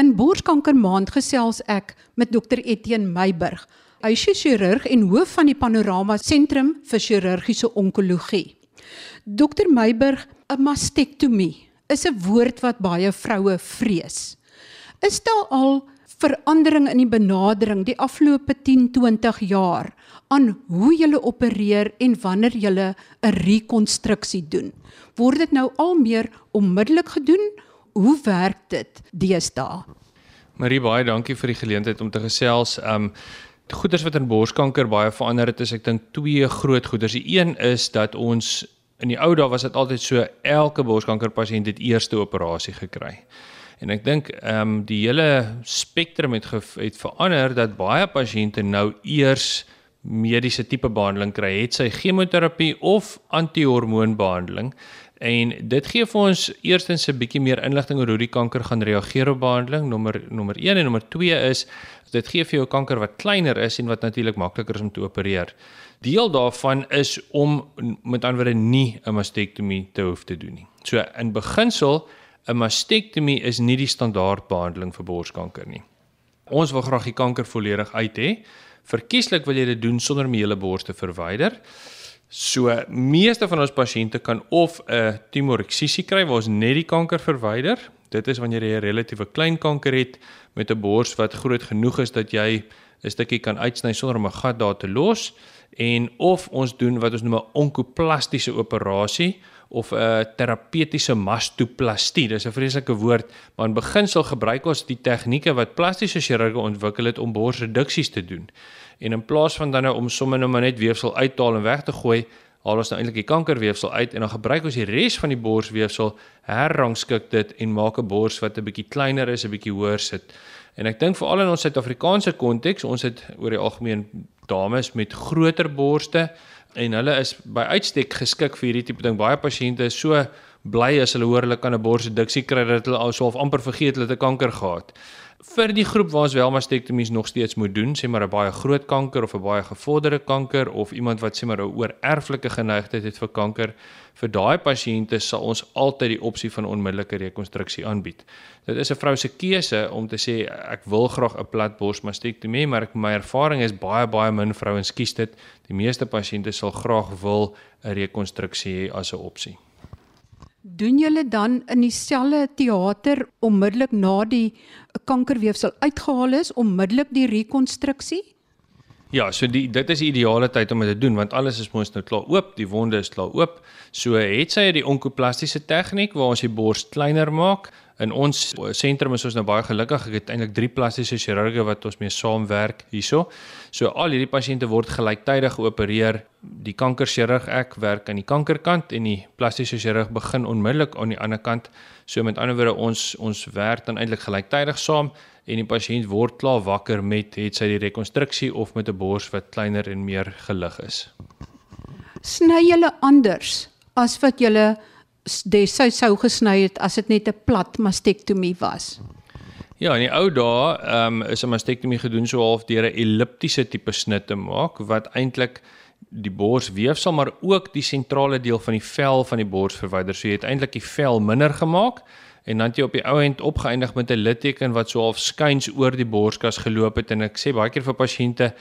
In Borskanker Maand gesels ek met Dr Etienne Meiburg. Hy is chirurg en hoof van die Panorama Sentrum vir Chirurgiese Onkologie. Dr Meiburg, 'n mastektomie is 'n woord wat baie vroue vrees. Is daar al verandering in die benadering die afgelope 10-20 jaar aan hoe jy opereer en wanneer jy 'n rekonstruksie doen? Word dit nou al meer onmiddellik gedoen? Hoe werk dit deesdae? Marie, baie dankie vir die geleentheid om te gesels. Um goeders wat in borskanker baie verander het, is ek dink twee groot goeders. Die een is dat ons in die ou dae was dit altyd so elke borskanker pasiënt het eerste operasie gekry. En ek dink ehm um, die hele spektrum het het verander dat baie pasiënte nou eers mediese tipe behandeling kry, het sy chemoterapie of antihormoonbehandeling. En dit gee vir ons eerstens 'n bietjie meer inligting oor hoe die kanker gaan reageer op behandeling. Nommer nommer 1 en nommer 2 is dit gee vir jou kanker wat kleiner is en wat natuurlik makliker is om te opereer. Deel daarvan is om met ander woorde nie 'n mastektomie te hoef te doen nie. So in beginsel 'n mastektomie is nie die standaard behandeling vir borskanker nie. Ons wil graag die kanker volledig uit hê. Verkieslik wil jy dit doen sonder om die hele bors te verwyder. So meeste van ons pasiënte kan of 'n tumoreksisie kry waar ons net die kanker verwyder. Dit is wanneer jy 'n relatiewe klein kanker het met 'n bors wat groot genoeg is dat jy 'n stukkie kan uitsny sonder om 'n gat daar te los en of ons doen wat ons noem 'n onkoplastiese operasie of 'n terapeutiese mastoplastie. Dis 'n vreeslike woord, maar in beginsel gebruik ons die tegnieke wat plastiese chirurge ontwikkel het om borsreduksies te doen. En in plaas van dan nou om sommer nou maar net weefsel uithaal en weg te gooi, haal ons nou eintlik die kankerweefsel uit en dan gebruik ons die res van die borsweefsel, herrangskik dit en maak 'n bors wat 'n bietjie kleiner is, 'n bietjie hoër sit. En ek dink veral in ons Suid-Afrikaanse konteks, ons het oor die algemeen dames met groter borste en hulle is by uitstek geskik vir hierdie tipe ding. Baie pasiënte is so bly as hulle hoor hulle kan 'n borsreduksie kry dat hulle alsof amper vergeet hulle het 'n kanker gehad vir die groep waar ons wel mastektomies nog steeds moet doen, sê maar 'n baie groot kanker of 'n baie gevorderde kanker of iemand wat sê maar 'n oorerflike geneigtheid het vir kanker, vir daai pasiënte sal ons altyd die opsie van onmiddellike rekonstruksie aanbied. Dit is 'n vrou se keuse om te sê ek wil graag 'n platbors mastektomie, maar ek my ervaring is baie baie min vrouens kies dit. Die meeste pasiënte sal graag wil 'n rekonstruksie hê as 'n opsie doen julle dan in dieselfde teater onmiddellik na die kankerweefsel uitgehaal is onmiddellik die rekonstruksie? Ja, so die dit is die ideale tyd om dit te doen want alles is mos nou klaar oop, die wonde is klaar oop. So het sy die onkoplastiese tegniek waar ons die bors kleiner maak. In ons sentrum is ons nou baie gelukkig. Ek het eintlik 3 plastiese chirurge wat ons mee saamwerk hierso. So al hierdie pasiënte word gelyktydig geopereer. Die kankerchirurg ek werk aan die kankerkant en die plastiese chirurg begin onmiddellik aan die ander kant. So met ander woorde ons ons werk dan eintlik gelyktydig saam en die pasiënt word klaar wakker met het sy die rekonstruksie of met 'n bors wat kleiner en meer gelig is. Sny julle anders as wat julle destyds sou gesny het as dit net 'n plat mastektomie was? Ja, in die ou dae ehm um, is 'n mastektomie gedoen so half deur 'n elliptiese tipe snit te maak wat eintlik die bors weefsel maar ook die sentrale deel van die vel van die bors verwyder. So jy het eintlik die vel minder gemaak en dan het jy op die ou end opgeëindig met 'n litteken wat so half skuins oor die borskas geloop het en ek sê baie keer vir pasiënte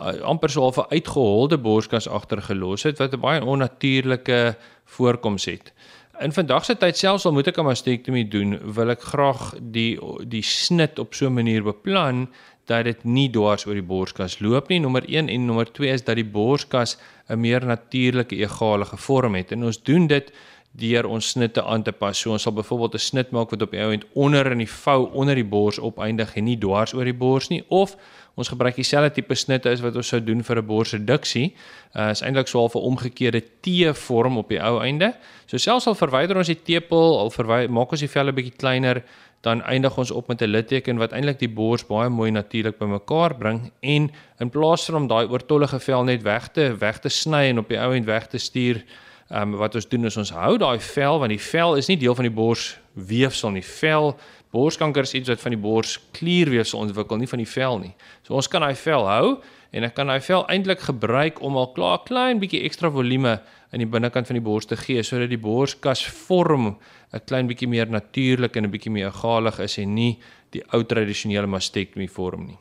uh, amper so half 'n uitgeholde borskas agtergelos het wat 'n baie onnatuurlike voorkoms het. In vandag se tyd selfs al moet ek 'n mastektomie doen, wil ek graag die die snit op so 'n manier beplan dat dit nie dwars oor die borskas loop nie. Nommer 1 en nommer 2 is dat die borskas 'n meer natuurlike egalige vorm het en ons doen dit deur ons snitte aan te pas. So ons sal byvoorbeeld 'n snit maak wat op die ou end onder in die vou onder die bors opeindig en nie dwars oor die bors nie of ons gebruik dieselfde tipe snitte as wat ons sou doen vir 'n borsreduksie. Uh is eintlik so 'n omgekeerde T-vorm op die ou einde. So selfs al verwyder ons die tepel, al verwy maak ons die vel 'n bietjie kleiner, dan eindig ons op met 'n litteken wat eintlik die bors baie mooi natuurlik bymekaar bring en in plaas van om daai oortollige vel net weg te weg te sny en op die ou end weg te stuur um, wat ons doen is ons hou daai vel want die vel is nie deel van die bors weefsel nie. Vel borskanker is iets wat van die bors klierweefsel ontwikkel, nie van die vel nie. So ons kan daai vel hou en ek kan daai vel eintlik gebruik om al klaar klein bietjie ekstra volume in die binnekant van die bors te gee sodat die borskas vorm 'n klein bietjie meer natuurlik en 'n bietjie meer egalig is en nie die ou tradisionele mastektomie vorm nie.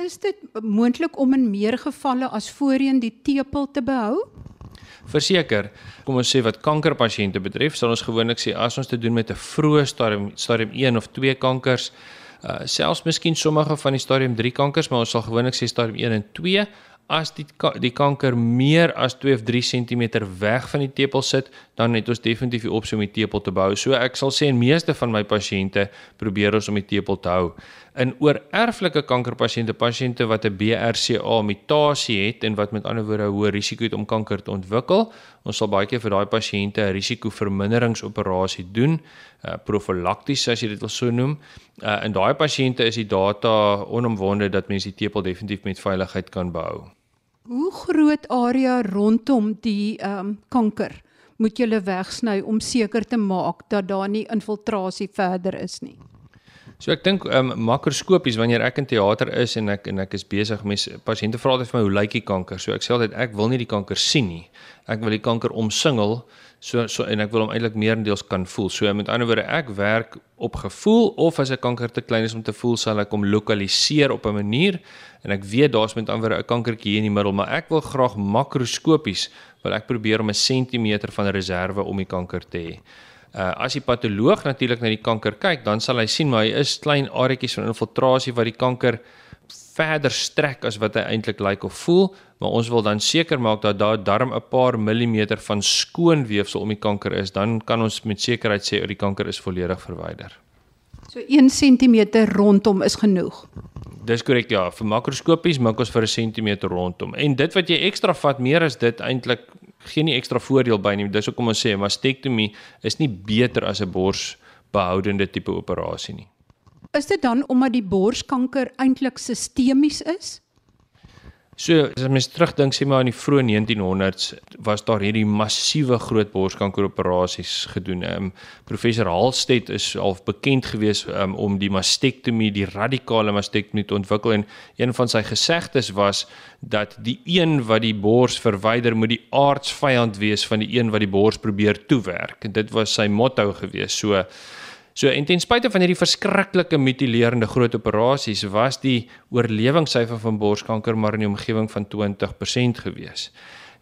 Is dit moontlik om in meer gevalle as voorheen die tepel te behou? Verseker, kom ons sê wat kankerpasiënte betref, sal ons gewoonlik sê as ons te doen met 'n vroeë stadium stadium 1 of 2 kankers, uh, selfs miskien sommige van die stadium 3 kankers, maar ons sal gewoonlik sê stadium 1 en 2 as die die kanker meer as 2 of 3 cm weg van die tepel sit, dan het ons definitief die opsie om die tepel te bou. So ek sal sê in meeste van my pasiënte probeer ons om die tepel te hou. In oor erflike kankerpasiënte, pasiënte wat 'n BRCA mutasie het en wat met ander woorde 'n hoë risiko het om kanker te ontwikkel, ons sal baie keer vir daai pasiënte 'n risikoverminderingsoperasie doen, uh, profylakties as jy dit wil so noem. Uh, in daai pasiënte is die data onomwonde dat mens die tepel definitief met veiligheid kan behou. Hoe groot area rondom die ehm um, kanker moet jy wegsny om seker te maak dat daar nie infiltrasie verder is nie? So ek dink ehm um, makroskopies wanneer ek in teater is en ek en ek is besig met pasiënte vra altyd vir my hoe lyk die kanker? So ek sê altyd ek wil nie die kanker sien nie. Ek wil die kanker omsingel so so en ek wil hom eintlik meerendeels kan voel. So met ander woorde ek werk op gevoel of as 'n kanker te klein is om te voel sal ek hom lokaliseer op 'n manier en ek weet daar's met ander woorde 'n kankertjie hier in die middel, maar ek wil graag makroskopies wil ek probeer om 'n sentimeter van reserve om die kanker te hê. Uh as die patoloog natuurlik na die kanker kyk, dan sal hy sien maar hy is klein areetjies van infiltrasie wat die kanker verder strek as wat hy eintlik lyk of voel, maar ons wil dan seker maak dat daar darm 'n paar millimeter van skoon weefsel om die kanker is, dan kan ons met sekerheid sê die kanker is volledig verwyder. So 1 cm rondom is genoeg. Dis korrek ja, vir makroskopies maak ons vir 'n sentimeter rondom. En dit wat jy ekstra vat, meer as dit eintlik geen nie ekstra voordeel by nie. Dis hoekom ons sê mastektomie is nie beter as 'n borsbehoudende tipe operasie nie. Is dit dan omdat die borskanker eintlik sistemies is? So as mens terugdink sê maar in die vroeë 1900s was daar hierdie massiewe groot borskankeroperasies gedoen. Ehm um, professor Halstead is al bekend gewees um, om die mastektomie, die radikale mastektomie te ontwikkel en een van sy gesegdes was dat die een wat die bors verwyder moet die aardsvyand wees van die een wat die bors probeer toewerk. Dit was sy motto gewees. So So en ten spyte van hierdie verskriklike mutilerende groot operasies was die oorlewingssyfer van borskanker maar in die omgewing van 20% gewees.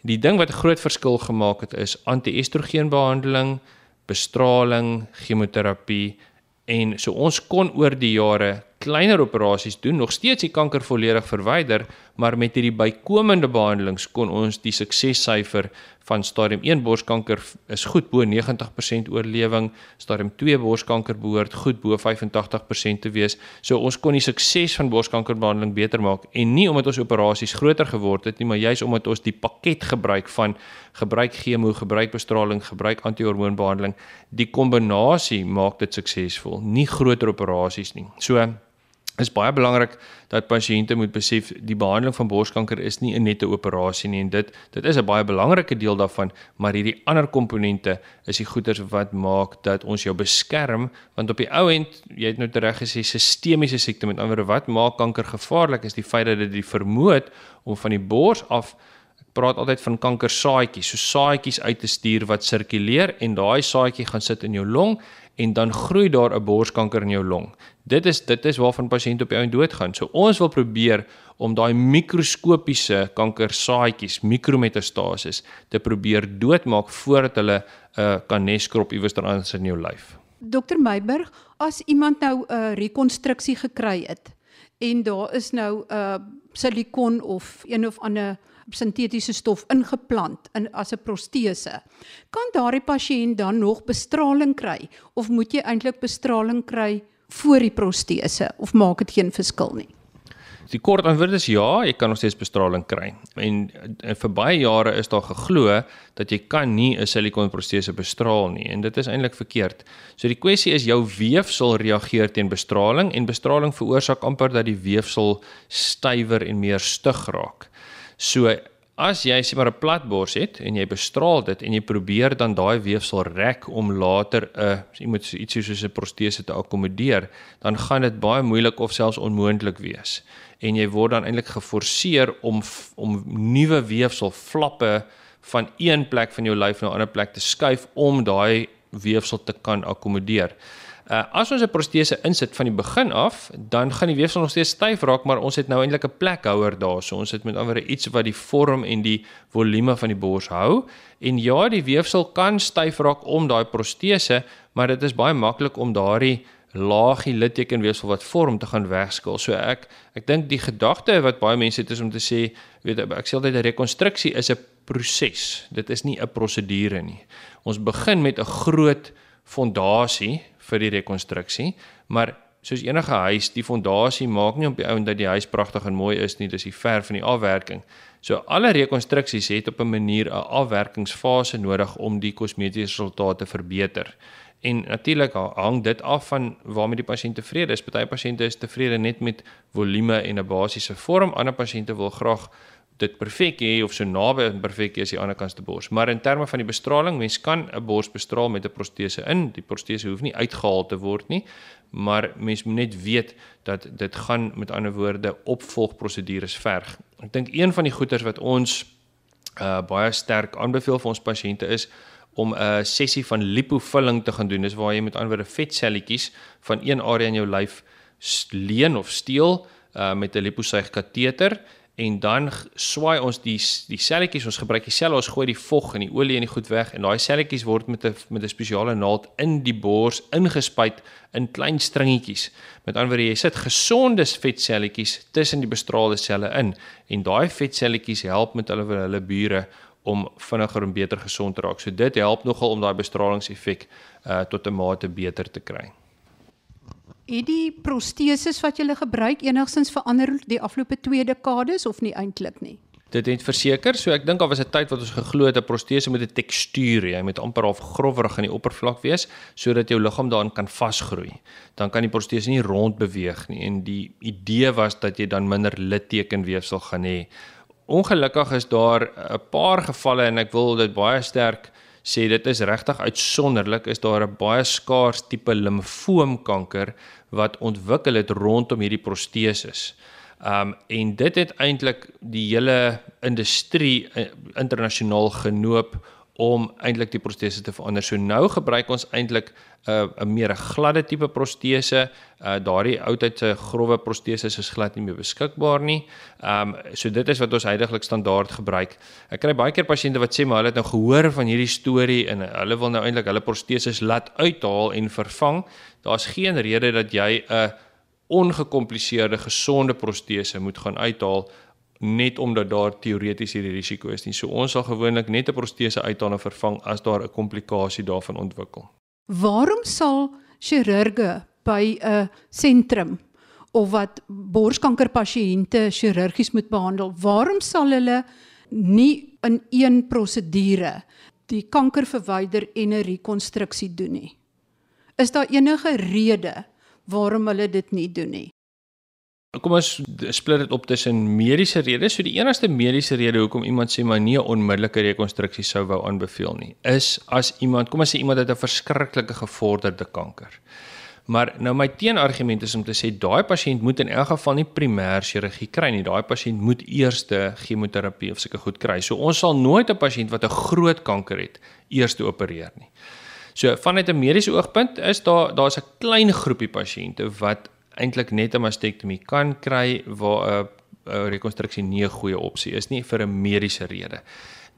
Die ding wat 'n groot verskil gemaak het is anti-estrogenbehandeling, bestraling, chemoterapie en so ons kon oor die jare kleiner operasies doen, nog steeds die kanker volledig verwyder, maar met hierdie bykomende behandelings kon ons die suksessyfer van stadium 1 borskanker is goed bo 90% oorlewing, stadium 2 borskanker behoort goed bo 85% te wees. So ons kon die sukses van borskankerbehandeling beter maak en nie omdat ons operasies groter geword het nie, maar juis omdat ons die pakket gebruik van gebruik chemo, gebruik bestraling, gebruik antihormoonbehandeling, die kombinasie maak dit suksesvol, nie groter operasies nie. So is baie belangrik dat pasiënte moet besef die behandeling van borskanker is nie 'n nette operasie nie en dit dit is 'n baie belangrike deel daarvan maar hierdie ander komponente is die goeters wat maak dat ons jou beskerm want op die ou end jy het nou reg gesê sistemiese siekte met ander woorde wat maak kanker gevaarlik is die feit dat dit die vermoed om van die bors af ek praat altyd van kankersaadjies so saadjies uit te stuur wat sirkuleer en daai saadjie gaan sit in jou long en dan groei daar 'n borskanker in jou long. Dit is dit is waarvan pasiënte op die ou doodgaan. So ons wil probeer om daai mikroskopiese kankersaadjies, mikrometastases te probeer doodmaak voordat hulle 'n uh, kan neskrop iewers anders in jou lyf. Dokter Meiburg, as iemand nou 'n uh, rekonstruksie gekry het en daar is nou 'n uh, silikon of een of ander sintetiese stof ingeplant in as 'n protese. Kan daardie pasiënt dan nog bestraling kry of moet jy eintlik bestraling kry voor die protese of maak dit geen verskil nie? Die kort antwoord is ja, jy kan nog steeds bestraling kry. En, en vir baie jare is daar geglo dat jy kan nie 'n silikonprotese bestraal nie en dit is eintlik verkeerd. So die kwessie is jou weefsel reageer teen bestraling en bestraling veroorsaak amper dat die weefsel stywer en meer stug raak. So as jy sê maar 'n platbors het en jy bestraal dit en jy probeer dan daai weefsel rek om later 'n jy moet iets soos 'n protese te akkommodeer, dan gaan dit baie moeilik of selfs onmoontlik wees. En jy word dan eintlik geforseer om om nuwe weefsel flappe van een plek van jou lyf na 'n ander plek te skuif om daai weefsel te kan akkommodeer. Uh as ons 'n protese insit van die begin af, dan gaan die weefsel nog steeds styf raak, maar ons het nou eintlik 'n plekhouer daar. So ons het met ander iets wat die vorm en die volume van die bors hou. En ja, die weefsel kan styf raak om daai protese, maar dit is baie maklik om daardie laagie littekenweefsel wat vorm te gaan wegskil. So ek ek dink die gedagte wat baie mense het is om te sê, weet ek sê altyd 'n rekonstruksie is 'n proses. Dit is nie 'n prosedure nie. Ons begin met 'n groot fondasie vir die rekonstruksie, maar soos enige huis, die fondasie maak nie op die ou en dat die huis pragtig en mooi is nie, dis die ver van die afwerking. So alle rekonstruksies het op 'n manier 'n afwerkingsfase nodig om die kosmetiese resultate te verbeter. En natuurlik hang dit af van waarmee die pasiënt tevrede is. Party pasiënte is tevrede net met volume en 'n basiese vorm. Ander pasiënte wil graag dit perfek hê of so naby aan perfek as die ander kant se bors. Maar in terme van die bestraling, mens kan 'n bors bestraal met 'n protese in. Die protese hoef nie uitgehaal te word nie, maar mens moet net weet dat dit gaan met ander woorde opvolgprosedures verg. Ek dink een van die goeters wat ons uh baie sterk aanbeveel vir ons pasiënte is om 'n sessie van lipofulling te gaan doen. Dis waar jy met ander woorde vetselletjies van een area in jou lyf leen of steel uh, met 'n liposuig kateter en dan swaai ons die die selletjies ons gebruik die selle ons gooi die vog en die olie en die goed weg en daai selletjies word met 'n met 'n spesiale naald in die bors ingespuit in klein stringetjies. Met ander woorde jy sit gesonde vetselletjies tussen die bestraalde selle in en daai vetselletjies help met hulle hulle bure om vinniger en beter gesond te raak. So dit help nogal om daai bestralingseffek uh tot 'n mate beter te kry. Het die proteses wat jy gebruik enigstens verander die afgelope 2 dekades of nie eintlik nie? Dit het verseker, so ek dink daar was 'n tyd wat ons geglo het 'n protese moet 'n tekstuur hê, hy moet amper half grofwerig aan die oppervlak wees sodat jou liggaam daarin kan vasgroei. Dan kan die protese nie rond beweeg nie en die idee was dat jy dan minder littekenweefsel gaan hê Ongelukkig is daar 'n paar gevalle en ek wil dit baie sterk sê dit is regtig uitsonderlik is daar 'n baie skaars tipe limfoomkanker wat ontwikkel het rondom hierdie proteses. Um en dit het eintlik die hele industrie uh, internasionaal genoop om eintlik die protese te verander. So nou gebruik ons eintlik 'n uh, 'n meer gladde tipe protese. Uh daardie oudtydse grouwe proteses is glad nie meer beskikbaar nie. Um so dit is wat ons heidaglik standaard gebruik. Ek kry baie keer pasiënte wat sê maar hulle het nou gehoor van hierdie storie en hulle wil nou eintlik hulle proteses laat uithaal en vervang. Daar's geen rede dat jy 'n ongekompliseerde gesonde protese moet gaan uithaal net omdat daar teoreties hierdie risiko is nie. So ons sal gewoonlik net 'n protese uithaal en vervang as daar 'n komplikasie daarvan ontwikkel. Waarom sal chirurge by 'n sentrum of wat borskanker pasiënte chirurgies moet behandel, waarom sal hulle nie in een prosedure die kanker verwyder en 'n rekonstruksie doen nie? Is daar enige rede waarom hulle dit nie doen nie? Kom ons split dit op tussen mediese redes. So die enigste mediese rede hoekom iemand sê maar nie 'n onmiddellike rekonstruksie sou wou aanbeveel nie, is as iemand, kom ons sê iemand het 'n verskriklike gevorderde kanker. Maar nou my teenargument is om te sê daai pasiënt moet in elk geval nie primêr chirurgie kry nie. Daai pasiënt moet eers chemoterapie of sulke goed kry. So ons sal nooit 'n pasiënt wat 'n groot kanker het eers opereer nie. So vanuit 'n mediese oogpunt is daar daar's 'n klein groepie pasiënte wat eintlik net 'n mastektomie kan kry waar 'n rekonstruksie nie 'n goeie opsie is nie vir 'n mediese rede.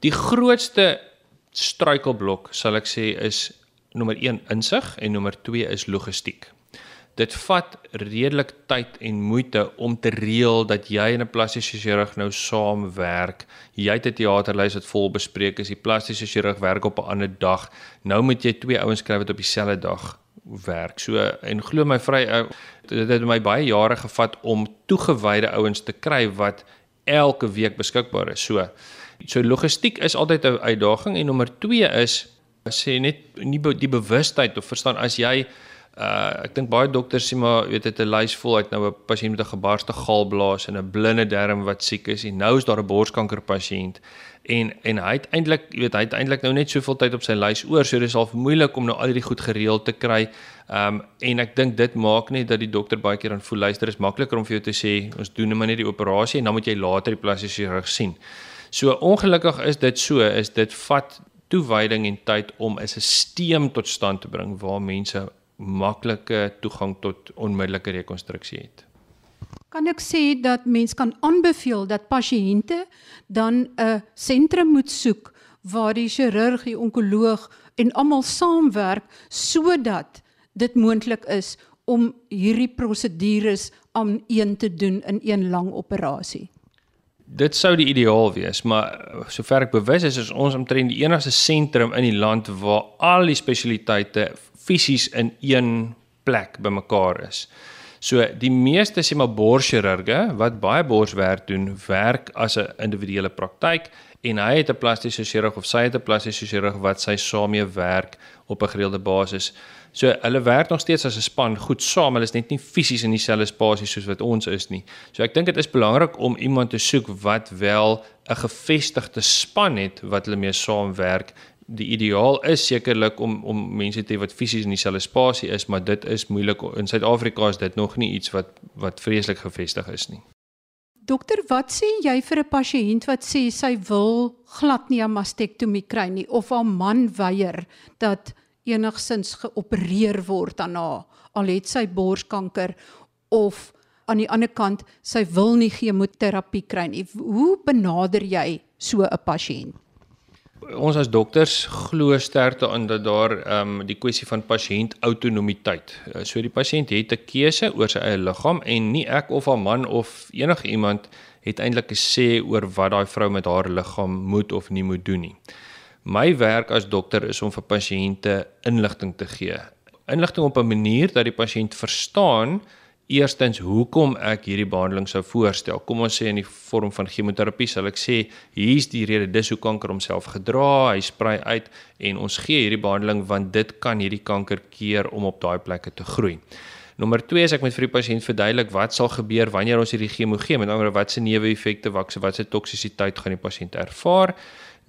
Die grootste struikelblok sal ek sê is nommer 1 insig en nommer 2 is logistiek. Dit vat redelik tyd en moeite om te reël dat jy en 'n plastiese chirurg nou saamwerk. Jy het 'n teaterlys wat vol bespreek is. Die plastiese chirurg werk op 'n ander dag. Nou moet jy twee ouens kry wat op dieselfde dag werk. So en glo my vry ou dit het my baie jare gevat om toegewyde ouens te kry wat elke week beskikbaar is. So so logistiek is altyd 'n uitdaging en nommer 2 is sê net nie die bewustheid of verstaan as jy uh ek dink baie dokters sê maar weet dit 'n lys vol uit nou 'n pasiënt met 'n gebarste galblaas en 'n blinde darm wat siek is en nou is daar 'n borskanker pasiënt en en hy het eintlik jy weet hy het eintlik nou net soveel tyd op sy lys oor so dis al moeilik om nou al hierdie goed gereël te kry. Ehm um, en ek dink dit maak net dat die dokter baie keer aan voel luister is makliker om vir jou te sê ons doen net maar net die operasie en dan moet jy later die plastiese chirurg sien. So ongelukkig is dit so is dit vat toewyding en tyd om 'n stelsel tot stand te bring waar mense maklike toegang tot onmiddellike rekonstruksie het. Kan ek sê dat mens kan aanbeveel dat pasiënte dan 'n sentrum moet soek waar die chirurg, die onkoloog en almal saamwerk sodat dit moontlik is om hierdie prosedures aan een te doen in een lang operasie. Dit sou die ideaal wees, maar sover ek bewus is, is ons omtrent die enigste sentrum in die land waar al die spesialiteite fisies in een plek bymekaar is. So die meeste sê maar borschirurge wat baie borswerk doen, werk as 'n individuele praktyk en hy het 'n plastiese chirurg of sy het 'n plastiese chirurg wat sy saamee werk op 'n gereelde basis. So hulle werk nog steeds as 'n span goed saam. Hulle is net nie fisies in dieselfde spasie soos wat ons is nie. So ek dink dit is belangrik om iemand te soek wat wel 'n gevestigde span het wat hulle mee saamwerk. Die ideaal is sekerlik om om mense te hê wat fisies in dieselfde spasie is, maar dit is moeilik. In Suid-Afrika is dit nog nie iets wat wat vreeslik gevestig is nie. Dokter, wat sê jy vir 'n pasiënt wat sê sy wil glad nie 'n mastektomie kry nie of haar man weier dat enigsins geopereer word aan haar al het sy borskanker of aan die ander kant sy wil nie chemoterapie kry nie. Hoe benader jy so 'n pasiënt? Ons as dokters glo sterk daarin dat daar ehm um, die kwessie van pasiënt autonomiteit. Eh, so die pasiënt het 'n keuse oor sy eie liggaam en nie ek of haar man of enige iemand het eintlik 'n sê oor wat daai vrou met haar liggaam moet of nie moet doen nie. My werk as dokter is om vir pasiënte inligting te gee. Inligting op 'n manier dat die pasiënt verstaan eerstens hoekom ek hierdie behandeling sou voorstel. Kom ons sê in die vorm van chemoterapie sal ek sê hier's die rede dis hoe kanker homself gedra, hy sprei uit en ons gee hierdie behandeling want dit kan hierdie kanker keer om op daai plekke te groei. Nommer 2 is ek moet vir die pasiënt verduidelik wat sal gebeur wanneer ons hierdie chemo gee, met ander woorde wat se neeweffekte, wat se wat se toksisiteit gaan die pasiënt ervaar.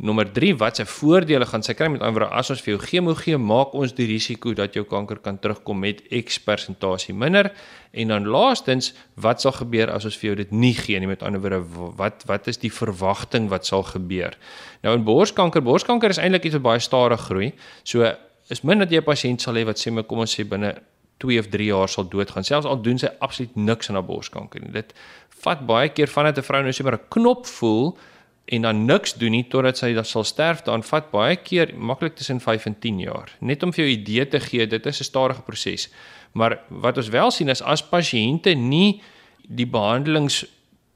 Nommer 3, wat se voordele gaan sy kry met ander woorde as ons vir jou chemo gee, maak ons die risiko dat jou kanker kan terugkom met X persentasie minder. En dan laastens, wat sal gebeur as ons vir jou dit nie gee nie? Met ander woorde, wat wat is die verwagting wat sal gebeur? Nou in borskanker, borskanker is eintlik iets wat baie stadig groei. So is min dat jy 'n pasiënt sal hê wat sê maar kom ons sê binne 2 of 3 jaar sal doodgaan. Selfs al doen sy absoluut niks aan haar borskanker nie. Dit vat baie keer vandat 'n vrou nou sê maar 'n knop voel en dan niks doen nie totdat sy dan sal sterf dan vat baie keer maklik tussen 5 en 10 jaar net om vir jou idee te gee dit is 'n stadige proses maar wat ons wel sien is as pasiënte nie die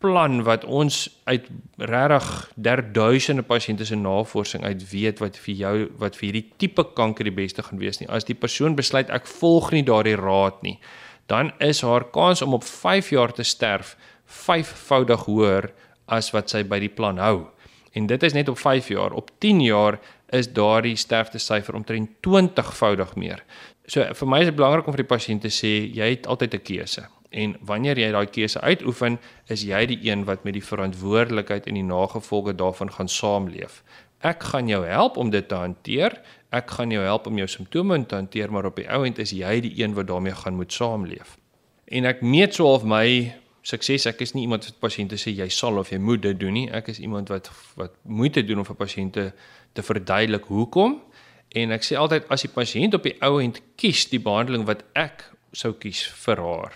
behandelingsplan wat ons uit regtig derduisende pasiënte se navorsing uit weet wat vir jou wat vir hierdie tipe kanker die beste gaan wees nie as die persoon besluit ek volg nie daardie raad nie dan is haar kans om op 5 jaar te sterf vyfvoudig hoër as wat sy by die plan hou. En dit is net op 5 jaar. Op 10 jaar is daardie sterftesyfer omtrent 20voudig meer. So vir my is dit belangrik om vir die pasiënt te sê jy het altyd 'n keuse. En wanneer jy daai keuse uitoefen, is jy die een wat met die verantwoordelikheid en die nagevolge daarvan gaan saamleef. Ek gaan jou help om dit te hanteer. Ek gaan jou help om jou simptome te hanteer, maar op die ou end is jy die een wat daarmee gaan moet saamleef. En ek meet so half my sukses. Ek is nie iemand wat pasiënte sê jy sal of jy moet dit doen nie. Ek is iemand wat wat moeite doen om vir pasiënte te verduidelik hoekom. En ek sê altyd as die pasiënt op die ou end kies die behandeling wat ek sou kies vir haar,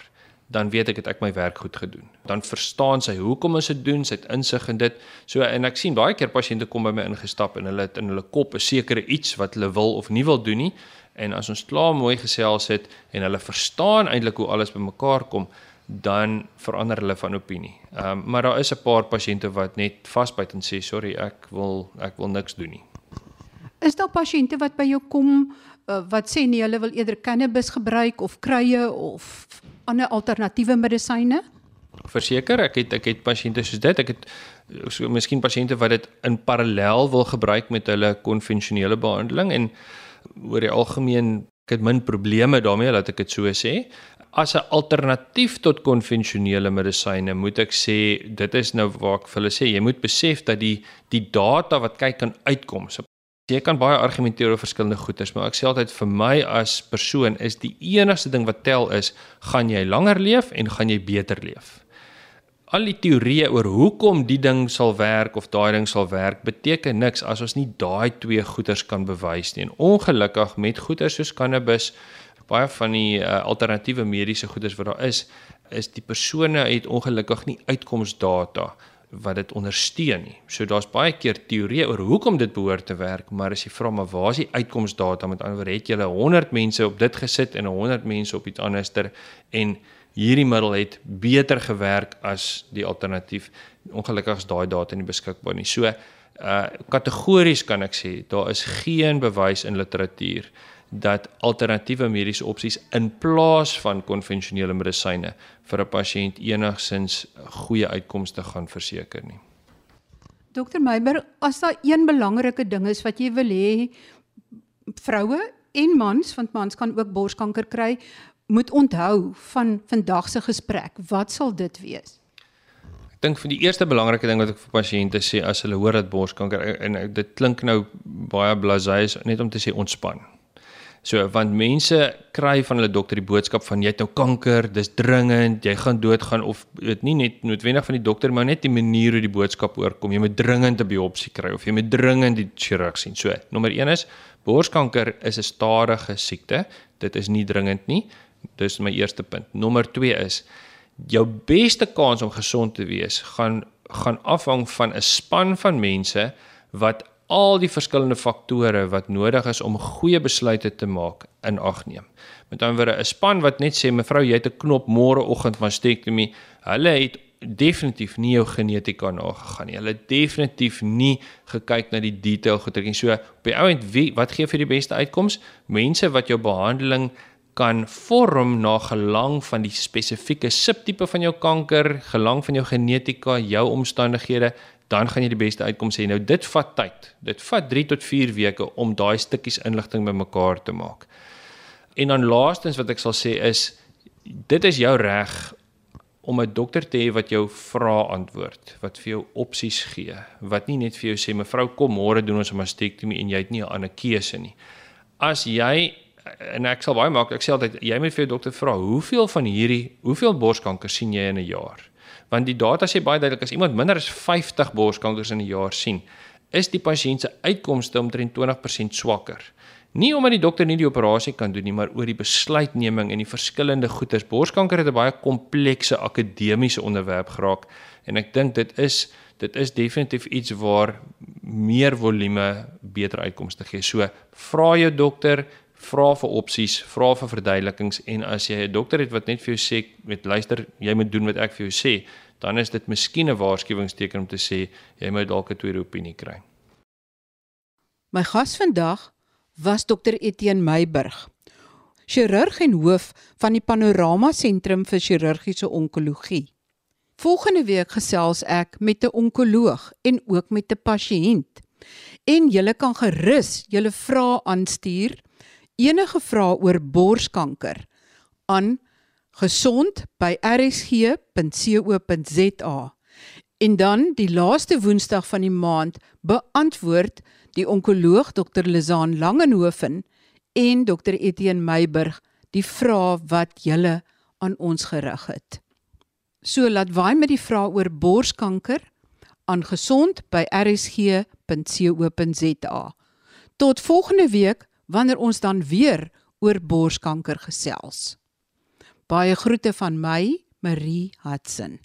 dan weet ek het ek my werk goed gedoen. Dan verstaan sy hoekom ons dit doen, sy het insig in dit. So en ek sien baie keer pasiënte kom by my ingestap en hulle het in hulle kop 'n sekere iets wat hulle wil of nie wil doen nie. En as ons klaar mooi gesels het en hulle verstaan eintlik hoe alles bymekaar kom, dan verander hulle van opinie. Ehm um, maar daar is 'n paar pasiënte wat net vasbyt en sê sorry, ek wil ek wil niks doen nie. Is daar pasiënte wat by jou kom uh, wat sê nee, hulle wil eerder cannabis gebruik of krye of ander alternatiewe medisyne? Verseker, ek het ek het pasiënte soos dit. Ek het so miskien pasiënte wat dit in parallel wil gebruik met hulle konvensionele behandeling en oor die algemeen ek het min probleme daarmee dat ek dit so sê as 'n alternatief tot konvensionele medisyne moet ek sê dit is nou waar ek vir hulle sê jy moet besef dat die die data wat kyk kan uitkom. Jy kan baie argumenteer oor verskillende goeters, maar ek sê altyd vir my as persoon is die enigste ding wat tel is gaan jy langer leef en gaan jy beter leef. Al die teorieë oor hoekom die ding sal werk of daai ding sal werk beteken niks as ons nie daai twee goeters kan bewys nie. En ongelukkig met goeters soos cannabis baie van die uh, alternatiewe mediese goeders wat daar is, is die persone het ongelukkig nie uitkomsdata wat dit ondersteun nie. So daar's baie keer teorieë oor hoekom dit behoort te werk, maar as jy vra maar waar is die uitkomsdata? Met ander woorde, het jy 100 mense op dit gesit en 100 mense op iets anderster en hierdie middel het beter gewerk as die alternatief. Ongelukkig is daai data nie beskikbaar nie. So uh kategories kan ek sê daar is geen bewys in literatuur dat alternatiewe mediese opsies in plaas van konvensionele medisyne vir 'n pasiënt enigsins goeie uitkomste gaan verseker nie. Dokter Meiber, as daar een belangrike ding is wat jy wil hê vroue en mans, want mans kan ook borskanker kry, moet onthou van vandag se gesprek, wat sal dit wees? Ek dink vir die eerste belangrike ding wat ek vir pasiënte sê as hulle hoor dat borskanker en dit klink nou baie blasé is net om te sê ontspan. So want mense kry van hulle dokter die boodskap van jy het nou kanker, dis dringend, jy gaan doodgaan of weet nie net noodwendig van die dokter maar net die manier hoe die boodskap oorkom. Jy moet dringend 'n biopsie kry of jy moet dringend die chirurg sien. So nommer 1 is borskanker is 'n stadige siekte. Dit is nie dringend nie. Dis my eerste punt. Nommer 2 is jou beste kans om gesond te wees gaan gaan afhang van 'n span van mense wat al die verskillende faktore wat nodig is om goeie besluite te maak in ag neem. Met ander woorde, 'n span wat net sê mevrou, jy het 'n knop môreoggend mastektomie, hulle het definitief nie jou genetika nagegaan nie. Hulle het definitief nie gekyk na die detail getrek nie. So op die ouend wie wat gee vir die beste uitkoms? Mense wat jou behandeling kan vorm na gelang van die spesifieke subtipe van jou kanker, gelang van jou genetika, jou omstandighede, dan gaan jy die beste uitkom sê. Nou dit vat tyd. Dit vat 3 tot 4 weke om daai stukkies inligting bymekaar te maak. En dan laastens wat ek sal sê is dit is jou reg om 'n dokter te hê wat jou vra antwoord, wat vir jou opsies gee, wat nie net vir jou sê mevrou kom môre doen ons 'n mastektomie en jy het nie 'n ander keuse nie. As jy en ek sal baie maak, ek sê altyd jy moet vir jou dokter vra, hoeveel van hierdie, hoeveel borskanker sien jy in 'n jaar? Want die data sê baie duidelik as iemand minder as 50 borskankers in 'n jaar sien, is die pasiënt se uitkomste omtrent 20% swakker. Nie omdat die dokter nie die operasie kan doen nie, maar oor die besluitneming en die verskillende goeters. Borskanker het 'n baie komplekse akademiese onderwerp geraak en ek dink dit is dit is definitief iets waar meer volume beter uitkomste gee. So vra jou dokter, vra vir opsies, vra vir verduidelikings en as jy 'n dokter het wat net vir jou sê, met luister, jy moet doen wat ek vir jou sê, dan is dit miskien 'n waarskuwingsteken om te sê jy moet dalk 'n tweede opinie kry. My gas vandag was dokter Etienne Meiburg, chirurg en hoof van die Panorama Sentrum vir Chirurgiese Onkologie. Volgende week gesels ek met 'n onkoloog en ook met 'n pasiënt. En julle kan gerus julle vrae aanstuur enige vrae oor borskanker aan gesond@rsg.co.za en dan die laaste woensdag van die maand beantwoord die onkoloog Dr Lizaan Langenhoven en Dr Etienne Meiburg die vrae wat julle aan ons gerig het. So laat waai met die vrae oor borskanker aan gesond@rsg.co.za. Tot volgende week wanneer ons dan weer oor borskanker gesels. Baie groete van my, Marie Hudson.